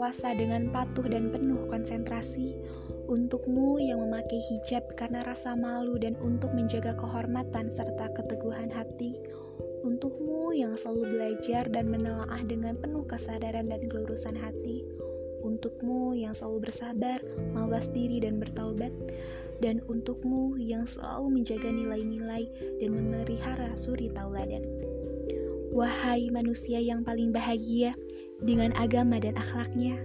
berpuasa dengan patuh dan penuh konsentrasi, untukmu yang memakai hijab karena rasa malu dan untuk menjaga kehormatan serta keteguhan hati, untukmu yang selalu belajar dan menelaah dengan penuh kesadaran dan kelurusan hati, untukmu yang selalu bersabar, mawas diri dan bertaubat, dan untukmu yang selalu menjaga nilai-nilai dan memelihara suri tauladan. Wahai manusia yang paling bahagia dengan agama dan akhlaknya,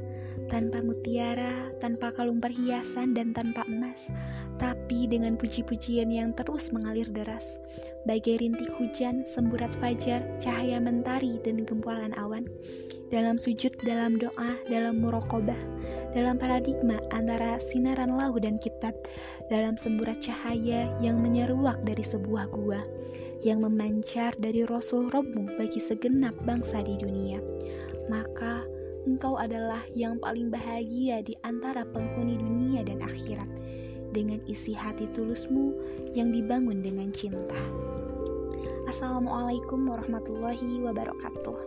tanpa mutiara, tanpa kalung perhiasan, dan tanpa emas, tapi dengan puji-pujian yang terus mengalir deras, bagai rintik hujan, semburat fajar, cahaya mentari, dan gempalan awan. Dalam sujud, dalam doa, dalam murokobah, dalam paradigma antara sinaran lau dan kitab, dalam semburat cahaya yang menyeruak dari sebuah gua yang memancar dari Rasul Robmu bagi segenap bangsa di dunia. Maka engkau adalah yang paling bahagia di antara penghuni dunia dan akhirat dengan isi hati tulusmu yang dibangun dengan cinta. Assalamualaikum warahmatullahi wabarakatuh.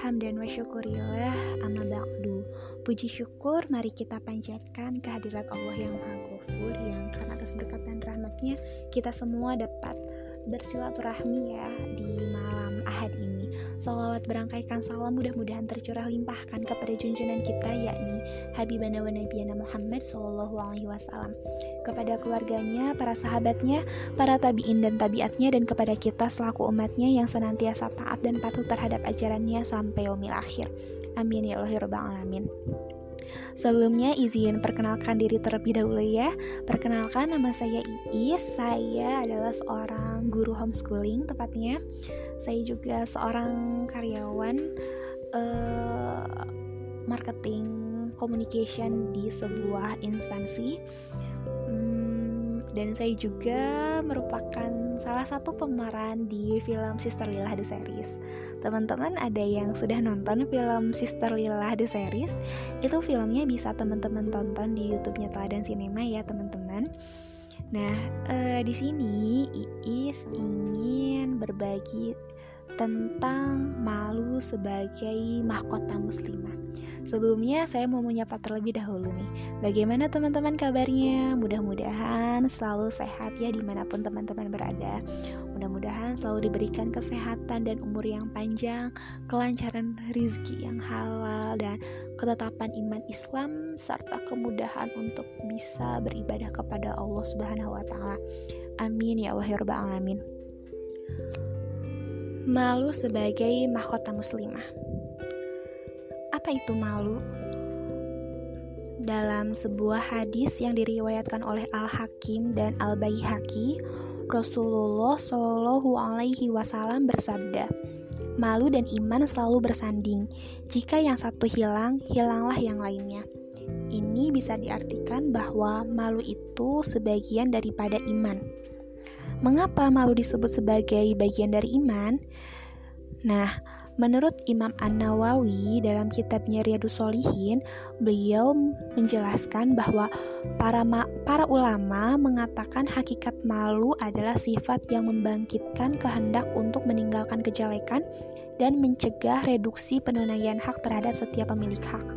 Hamdan wa syukurillah amma ba'du. Puji syukur mari kita panjatkan kehadirat Allah yang Maha Ghafur yang karena atas berkat dan rahmatnya kita semua dapat bersilaturahmi ya di malam ahad ini Salawat berangkaikan salam mudah-mudahan tercurah limpahkan kepada junjungan kita yakni Habibana wa Nabiyana Muhammad Sallallahu Alaihi Wasallam kepada keluarganya, para sahabatnya, para tabiin dan tabiatnya dan kepada kita selaku umatnya yang senantiasa taat dan patuh terhadap ajarannya sampai umil akhir. Amin ya Allah Rabbal Alamin. Sebelumnya izin perkenalkan diri terlebih dahulu ya. Perkenalkan nama saya Iis. Saya adalah seorang guru homeschooling tepatnya. Saya juga seorang karyawan uh, marketing communication di sebuah instansi dan saya juga merupakan salah satu pemeran di film Sister Lila The Series. Teman-teman ada yang sudah nonton film Sister Lila The Series? Itu filmnya bisa teman-teman tonton di YouTube-nya Teladan Cinema ya teman-teman. Nah, uh, di sini Iis ingin berbagi tentang sebagai mahkota muslimah. Sebelumnya saya mau menyapa terlebih dahulu nih Bagaimana teman-teman kabarnya? Mudah-mudahan selalu sehat ya di mana pun teman-teman berada Mudah-mudahan selalu diberikan kesehatan dan umur yang panjang Kelancaran rizki yang halal dan ketetapan iman Islam Serta kemudahan untuk bisa beribadah kepada Allah Subhanahu wa Ta'ala Amin ya Allah ya Rabbal Alamin Malu sebagai mahkota muslimah apa itu malu? Dalam sebuah hadis yang diriwayatkan oleh Al-Hakim dan Al-Baihaqi, Rasulullah Shallallahu alaihi wasallam bersabda, "Malu dan iman selalu bersanding. Jika yang satu hilang, hilanglah yang lainnya." Ini bisa diartikan bahwa malu itu sebagian daripada iman. Mengapa malu disebut sebagai bagian dari iman? Nah, Menurut Imam An-Nawawi dalam kitabnya Riyadus Solihin, beliau menjelaskan bahwa para para ulama mengatakan hakikat malu adalah sifat yang membangkitkan kehendak untuk meninggalkan kejelekan dan mencegah reduksi penunaian hak terhadap setiap pemilik hak.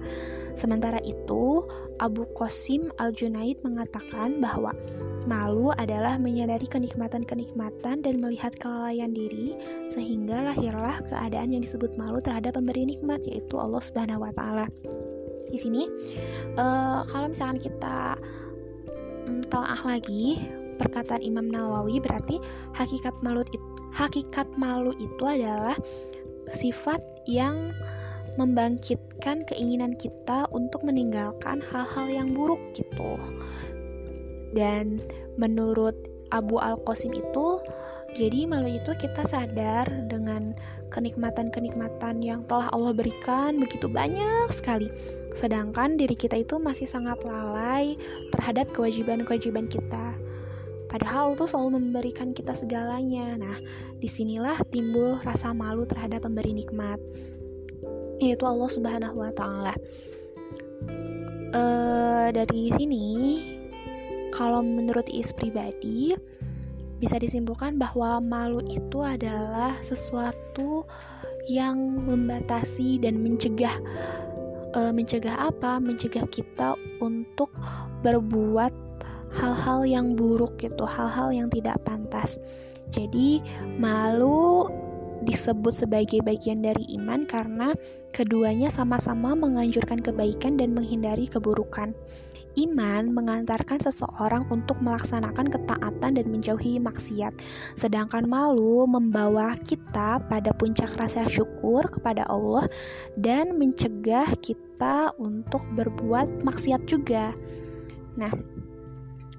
Sementara itu, Abu Qasim Al-Junaid mengatakan bahwa Malu adalah menyadari kenikmatan-kenikmatan dan melihat kelalaian diri, sehingga lahirlah keadaan yang disebut malu terhadap pemberi nikmat, yaitu Allah Subhanahu wa Ta'ala. Di sini, uh, kalau misalkan kita um, telah lagi perkataan Imam Nawawi, berarti hakikat malu itu, hakikat malu itu adalah sifat yang membangkitkan keinginan kita untuk meninggalkan hal-hal yang buruk gitu dan menurut Abu Al-Qasim itu jadi malu itu kita sadar dengan kenikmatan-kenikmatan yang telah Allah berikan begitu banyak sekali. Sedangkan diri kita itu masih sangat lalai terhadap kewajiban-kewajiban kita. Padahal itu selalu memberikan kita segalanya. Nah, di sinilah timbul rasa malu terhadap pemberi nikmat, yaitu Allah Subhanahu wa Ta'ala. Uh, dari sini kalau menurut Is pribadi, bisa disimpulkan bahwa malu itu adalah sesuatu yang membatasi dan mencegah e, mencegah apa? Mencegah kita untuk berbuat hal-hal yang buruk gitu, hal-hal yang tidak pantas. Jadi, malu disebut sebagai bagian dari iman karena keduanya sama-sama menganjurkan kebaikan dan menghindari keburukan. Iman mengantarkan seseorang untuk melaksanakan ketaatan dan menjauhi maksiat, sedangkan malu membawa kita pada puncak rasa syukur kepada Allah dan mencegah kita untuk berbuat maksiat juga. Nah,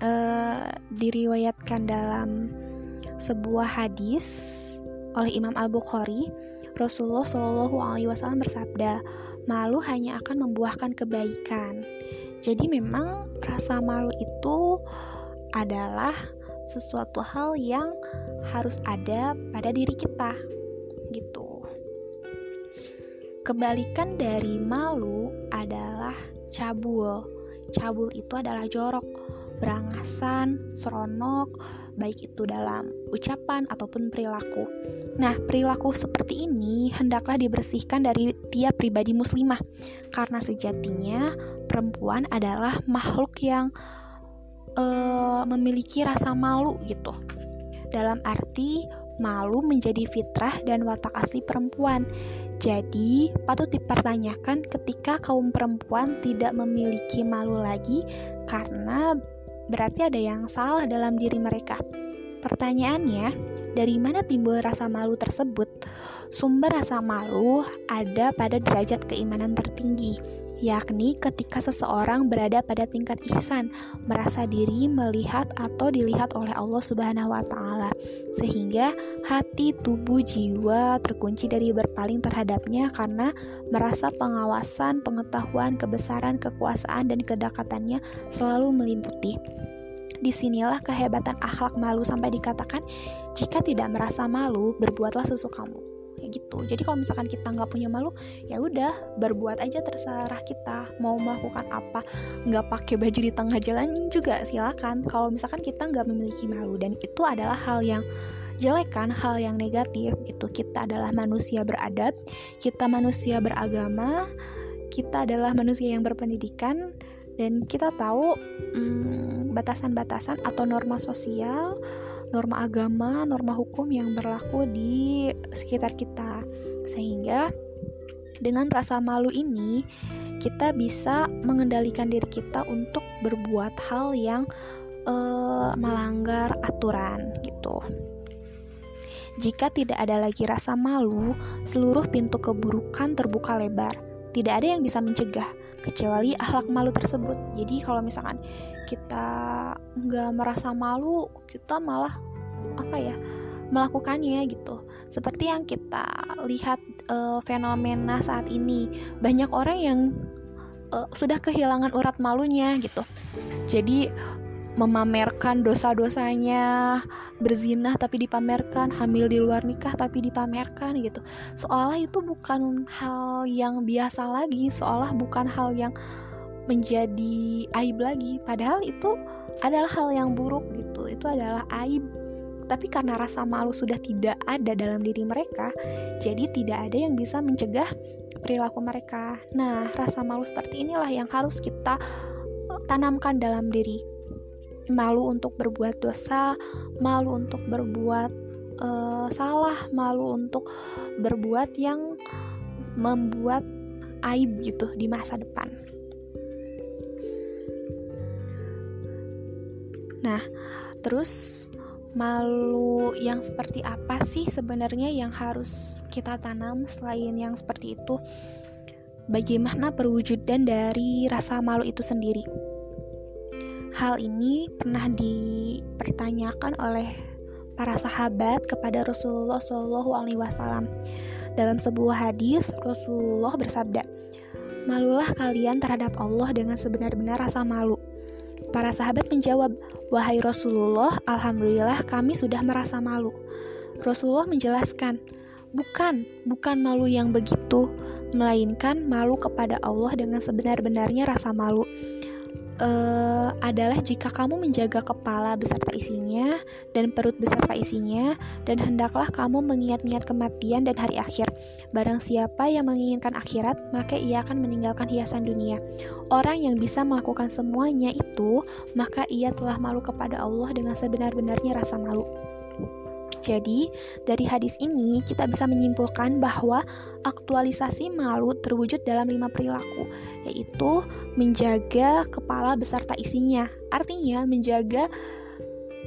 eh, diriwayatkan dalam sebuah hadis oleh Imam Al Bukhari, Rasulullah Shallallahu Alaihi Wasallam bersabda, malu hanya akan membuahkan kebaikan. Jadi memang rasa malu itu adalah sesuatu hal yang harus ada pada diri kita, gitu. Kebalikan dari malu adalah cabul. Cabul itu adalah jorok, berangasan, seronok, baik itu dalam ucapan ataupun perilaku. Nah, perilaku seperti ini hendaklah dibersihkan dari tiap pribadi muslimah, karena sejatinya perempuan adalah makhluk yang uh, memiliki rasa malu gitu. Dalam arti malu menjadi fitrah dan watak asli perempuan. Jadi, patut dipertanyakan ketika kaum perempuan tidak memiliki malu lagi karena berarti ada yang salah dalam diri mereka. Pertanyaannya, dari mana timbul rasa malu tersebut? Sumber rasa malu ada pada derajat keimanan tertinggi, yakni ketika seseorang berada pada tingkat ihsan, merasa diri melihat atau dilihat oleh Allah Subhanahu wa taala, sehingga hati, tubuh, jiwa terkunci dari berpaling terhadapnya karena merasa pengawasan, pengetahuan, kebesaran, kekuasaan dan kedekatannya selalu meliputi. Di sinilah kehebatan akhlak malu sampai dikatakan jika tidak merasa malu berbuatlah sesukamu kayak gitu. Jadi kalau misalkan kita nggak punya malu ya udah berbuat aja terserah kita mau melakukan apa. Nggak pakai baju di tengah jalan juga silakan. Kalau misalkan kita nggak memiliki malu dan itu adalah hal yang jelek kan hal yang negatif gitu. Kita adalah manusia beradab kita manusia beragama kita adalah manusia yang berpendidikan dan kita tahu hmm, batasan-batasan hmm, atau norma sosial, norma agama, norma hukum yang berlaku di sekitar kita. Sehingga dengan rasa malu ini kita bisa mengendalikan diri kita untuk berbuat hal yang uh, melanggar aturan gitu. Jika tidak ada lagi rasa malu, seluruh pintu keburukan terbuka lebar. Tidak ada yang bisa mencegah kecuali akhlak malu tersebut jadi kalau misalkan kita nggak merasa malu kita malah apa ya melakukannya gitu seperti yang kita lihat uh, fenomena saat ini banyak orang yang uh, sudah kehilangan urat malunya gitu jadi memamerkan dosa-dosanya, berzinah tapi dipamerkan, hamil di luar nikah tapi dipamerkan gitu. Seolah itu bukan hal yang biasa lagi, seolah bukan hal yang menjadi aib lagi. Padahal itu adalah hal yang buruk gitu. Itu adalah aib. Tapi karena rasa malu sudah tidak ada dalam diri mereka, jadi tidak ada yang bisa mencegah perilaku mereka. Nah, rasa malu seperti inilah yang harus kita tanamkan dalam diri malu untuk berbuat dosa, malu untuk berbuat uh, salah, malu untuk berbuat yang membuat aib gitu di masa depan. Nah, terus malu yang seperti apa sih sebenarnya yang harus kita tanam selain yang seperti itu? Bagaimana perwujudan dari rasa malu itu sendiri? Hal ini pernah dipertanyakan oleh para sahabat kepada Rasulullah Alaihi Wasallam. Dalam sebuah hadis, Rasulullah bersabda, "Malulah kalian terhadap Allah dengan sebenar-benar rasa malu." Para sahabat menjawab, "Wahai Rasulullah, alhamdulillah kami sudah merasa malu." Rasulullah menjelaskan, "Bukan, bukan malu yang begitu, melainkan malu kepada Allah dengan sebenar-benarnya rasa malu." Uh, adalah jika kamu menjaga kepala beserta isinya dan perut beserta isinya dan hendaklah kamu mengingat-ingat kematian dan hari akhir. Barang siapa yang menginginkan akhirat, maka ia akan meninggalkan hiasan dunia. Orang yang bisa melakukan semuanya itu, maka ia telah malu kepada Allah dengan sebenar-benarnya rasa malu. Jadi, dari hadis ini kita bisa menyimpulkan bahwa aktualisasi malu terwujud dalam lima perilaku, yaitu menjaga kepala beserta isinya. Artinya, menjaga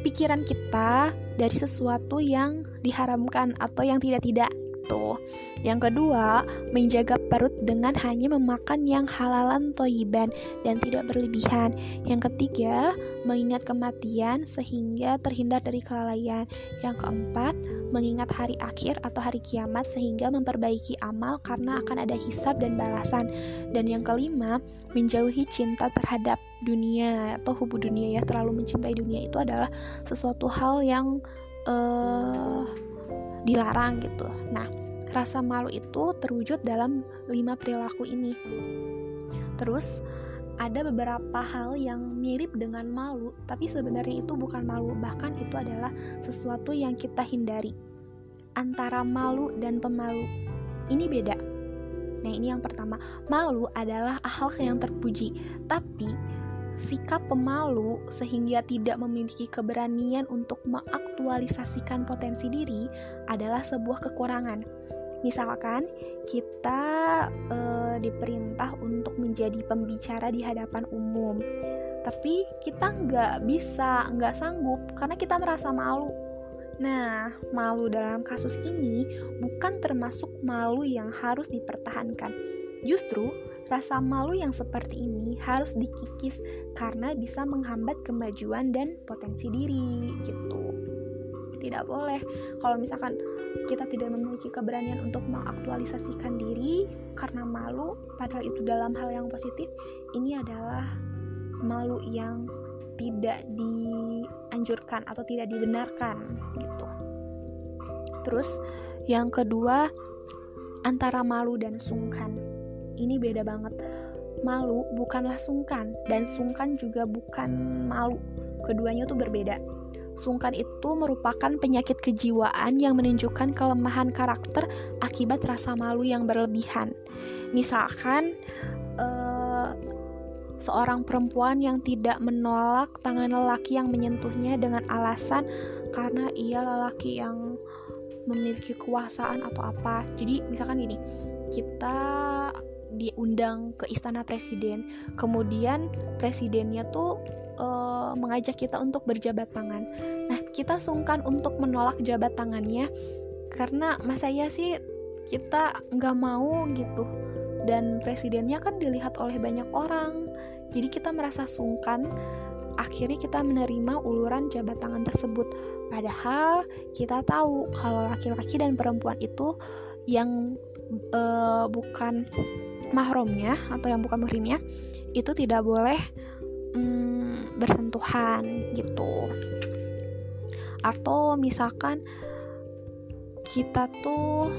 pikiran kita dari sesuatu yang diharamkan atau yang tidak-tidak itu. Yang kedua, menjaga perut dengan hanya memakan yang halalan toyiban dan tidak berlebihan. Yang ketiga, mengingat kematian sehingga terhindar dari kelalaian. Yang keempat, mengingat hari akhir atau hari kiamat sehingga memperbaiki amal karena akan ada hisab dan balasan. Dan yang kelima, menjauhi cinta terhadap dunia atau hubu dunia ya terlalu mencintai dunia itu adalah sesuatu hal yang uh, dilarang gitu. Nah, rasa malu itu terwujud dalam lima perilaku ini. Terus ada beberapa hal yang mirip dengan malu, tapi sebenarnya itu bukan malu, bahkan itu adalah sesuatu yang kita hindari. Antara malu dan pemalu, ini beda. Nah, ini yang pertama. Malu adalah hal yang terpuji, tapi sikap pemalu sehingga tidak memiliki keberanian untuk mengaktualisasikan potensi diri adalah sebuah kekurangan. Misalkan kita e, diperintah untuk menjadi pembicara di hadapan umum, tapi kita nggak bisa, nggak sanggup karena kita merasa malu. Nah, malu dalam kasus ini bukan termasuk malu yang harus dipertahankan. Justru Rasa malu yang seperti ini harus dikikis karena bisa menghambat kemajuan dan potensi diri gitu. Tidak boleh kalau misalkan kita tidak memiliki keberanian untuk mengaktualisasikan diri karena malu padahal itu dalam hal yang positif, ini adalah malu yang tidak dianjurkan atau tidak dibenarkan gitu. Terus yang kedua antara malu dan sungkan ini beda banget. Malu bukanlah sungkan dan sungkan juga bukan malu. Keduanya tuh berbeda. Sungkan itu merupakan penyakit kejiwaan yang menunjukkan kelemahan karakter akibat rasa malu yang berlebihan. Misalkan uh, seorang perempuan yang tidak menolak tangan lelaki yang menyentuhnya dengan alasan karena ia lelaki yang memiliki kekuasaan atau apa. Jadi misalkan gini, kita diundang ke istana presiden. Kemudian presidennya tuh uh, mengajak kita untuk berjabat tangan. Nah kita sungkan untuk menolak jabat tangannya karena mas saya sih kita nggak mau gitu. Dan presidennya kan dilihat oleh banyak orang. Jadi kita merasa sungkan akhirnya kita menerima uluran jabat tangan tersebut. Padahal kita tahu kalau laki-laki dan perempuan itu yang uh, bukan mahrumnya atau yang bukan muhrimnya itu tidak boleh mm, bersentuhan gitu. Atau misalkan kita tuh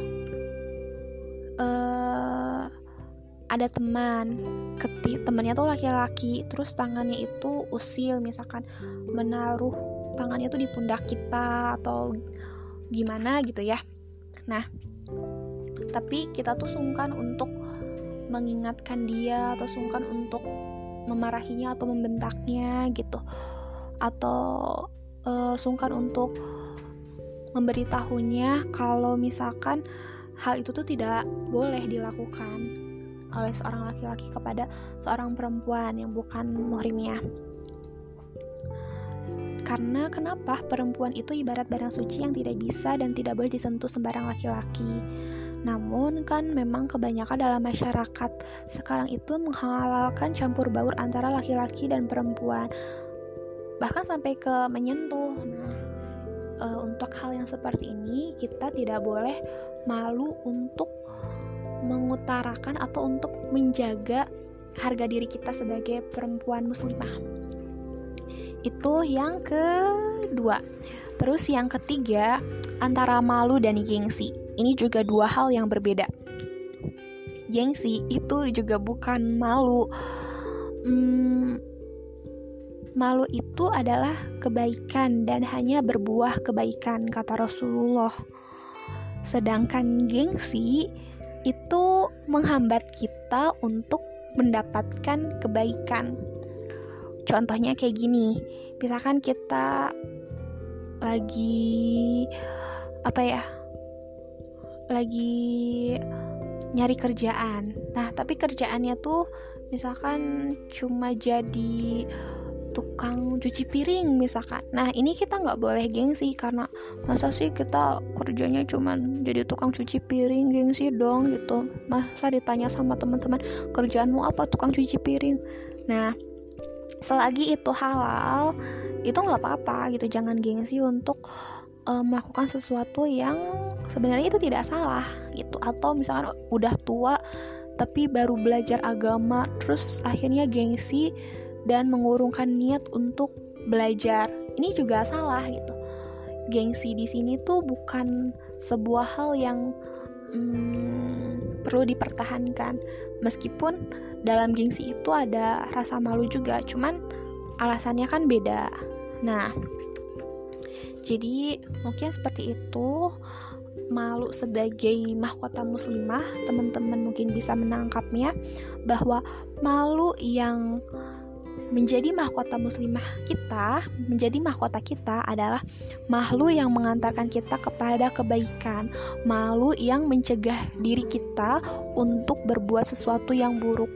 uh, ada teman ketik temannya tuh laki-laki terus tangannya itu usil misalkan menaruh tangannya tuh di pundak kita atau gimana gitu ya. Nah tapi kita tuh sungkan untuk mengingatkan dia atau sungkan untuk memarahinya atau membentaknya gitu atau uh, sungkan untuk memberitahunya kalau misalkan hal itu tuh tidak boleh dilakukan oleh seorang laki-laki kepada seorang perempuan yang bukan muhrimnya. Karena kenapa perempuan itu ibarat barang suci yang tidak bisa dan tidak boleh disentuh sembarang laki-laki. Namun kan memang kebanyakan dalam masyarakat sekarang itu menghalalkan campur baur antara laki-laki dan perempuan. Bahkan sampai ke menyentuh. Nah, e, untuk hal yang seperti ini kita tidak boleh malu untuk mengutarakan atau untuk menjaga harga diri kita sebagai perempuan muslimah. Itu yang kedua. Terus yang ketiga, antara malu dan gengsi ini juga dua hal yang berbeda. Gengsi itu juga bukan malu. Hmm, malu itu adalah kebaikan dan hanya berbuah kebaikan, kata Rasulullah. Sedangkan gengsi itu menghambat kita untuk mendapatkan kebaikan. Contohnya kayak gini, misalkan kita lagi apa ya? Lagi nyari kerjaan. Nah, tapi kerjaannya tuh misalkan cuma jadi tukang cuci piring misalkan. Nah ini kita nggak boleh gengsi karena masa sih kita kerjanya cuman jadi tukang cuci piring gengsi dong gitu. Masa ditanya sama teman-teman kerjaanmu apa tukang cuci piring? Nah selagi itu halal itu nggak apa-apa gitu. Jangan gengsi untuk uh, melakukan sesuatu yang sebenarnya itu tidak salah gitu. Atau misalkan udah tua tapi baru belajar agama terus akhirnya gengsi dan mengurungkan niat untuk belajar. Ini juga salah gitu. Gengsi di sini tuh bukan sebuah hal yang hmm, perlu dipertahankan. Meskipun dalam gengsi itu ada rasa malu juga cuman alasannya kan beda. Nah jadi mungkin seperti itu malu sebagai mahkota muslimah, teman-teman mungkin bisa menangkapnya bahwa malu yang menjadi mahkota muslimah kita, menjadi mahkota kita adalah malu yang mengantarkan kita kepada kebaikan, malu yang mencegah diri kita untuk berbuat sesuatu yang buruk.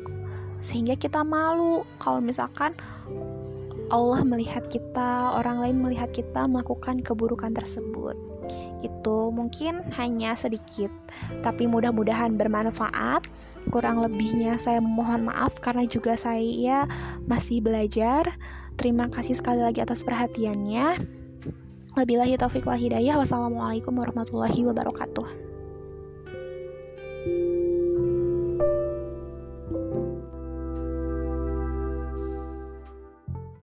Sehingga kita malu kalau misalkan Allah melihat kita, orang lain melihat kita melakukan keburukan tersebut. Itu mungkin hanya sedikit, tapi mudah-mudahan bermanfaat. Kurang lebihnya saya mohon maaf karena juga saya masih belajar. Terima kasih sekali lagi atas perhatiannya. Wabillahi taufiq wal hidayah. Wassalamualaikum warahmatullahi wabarakatuh.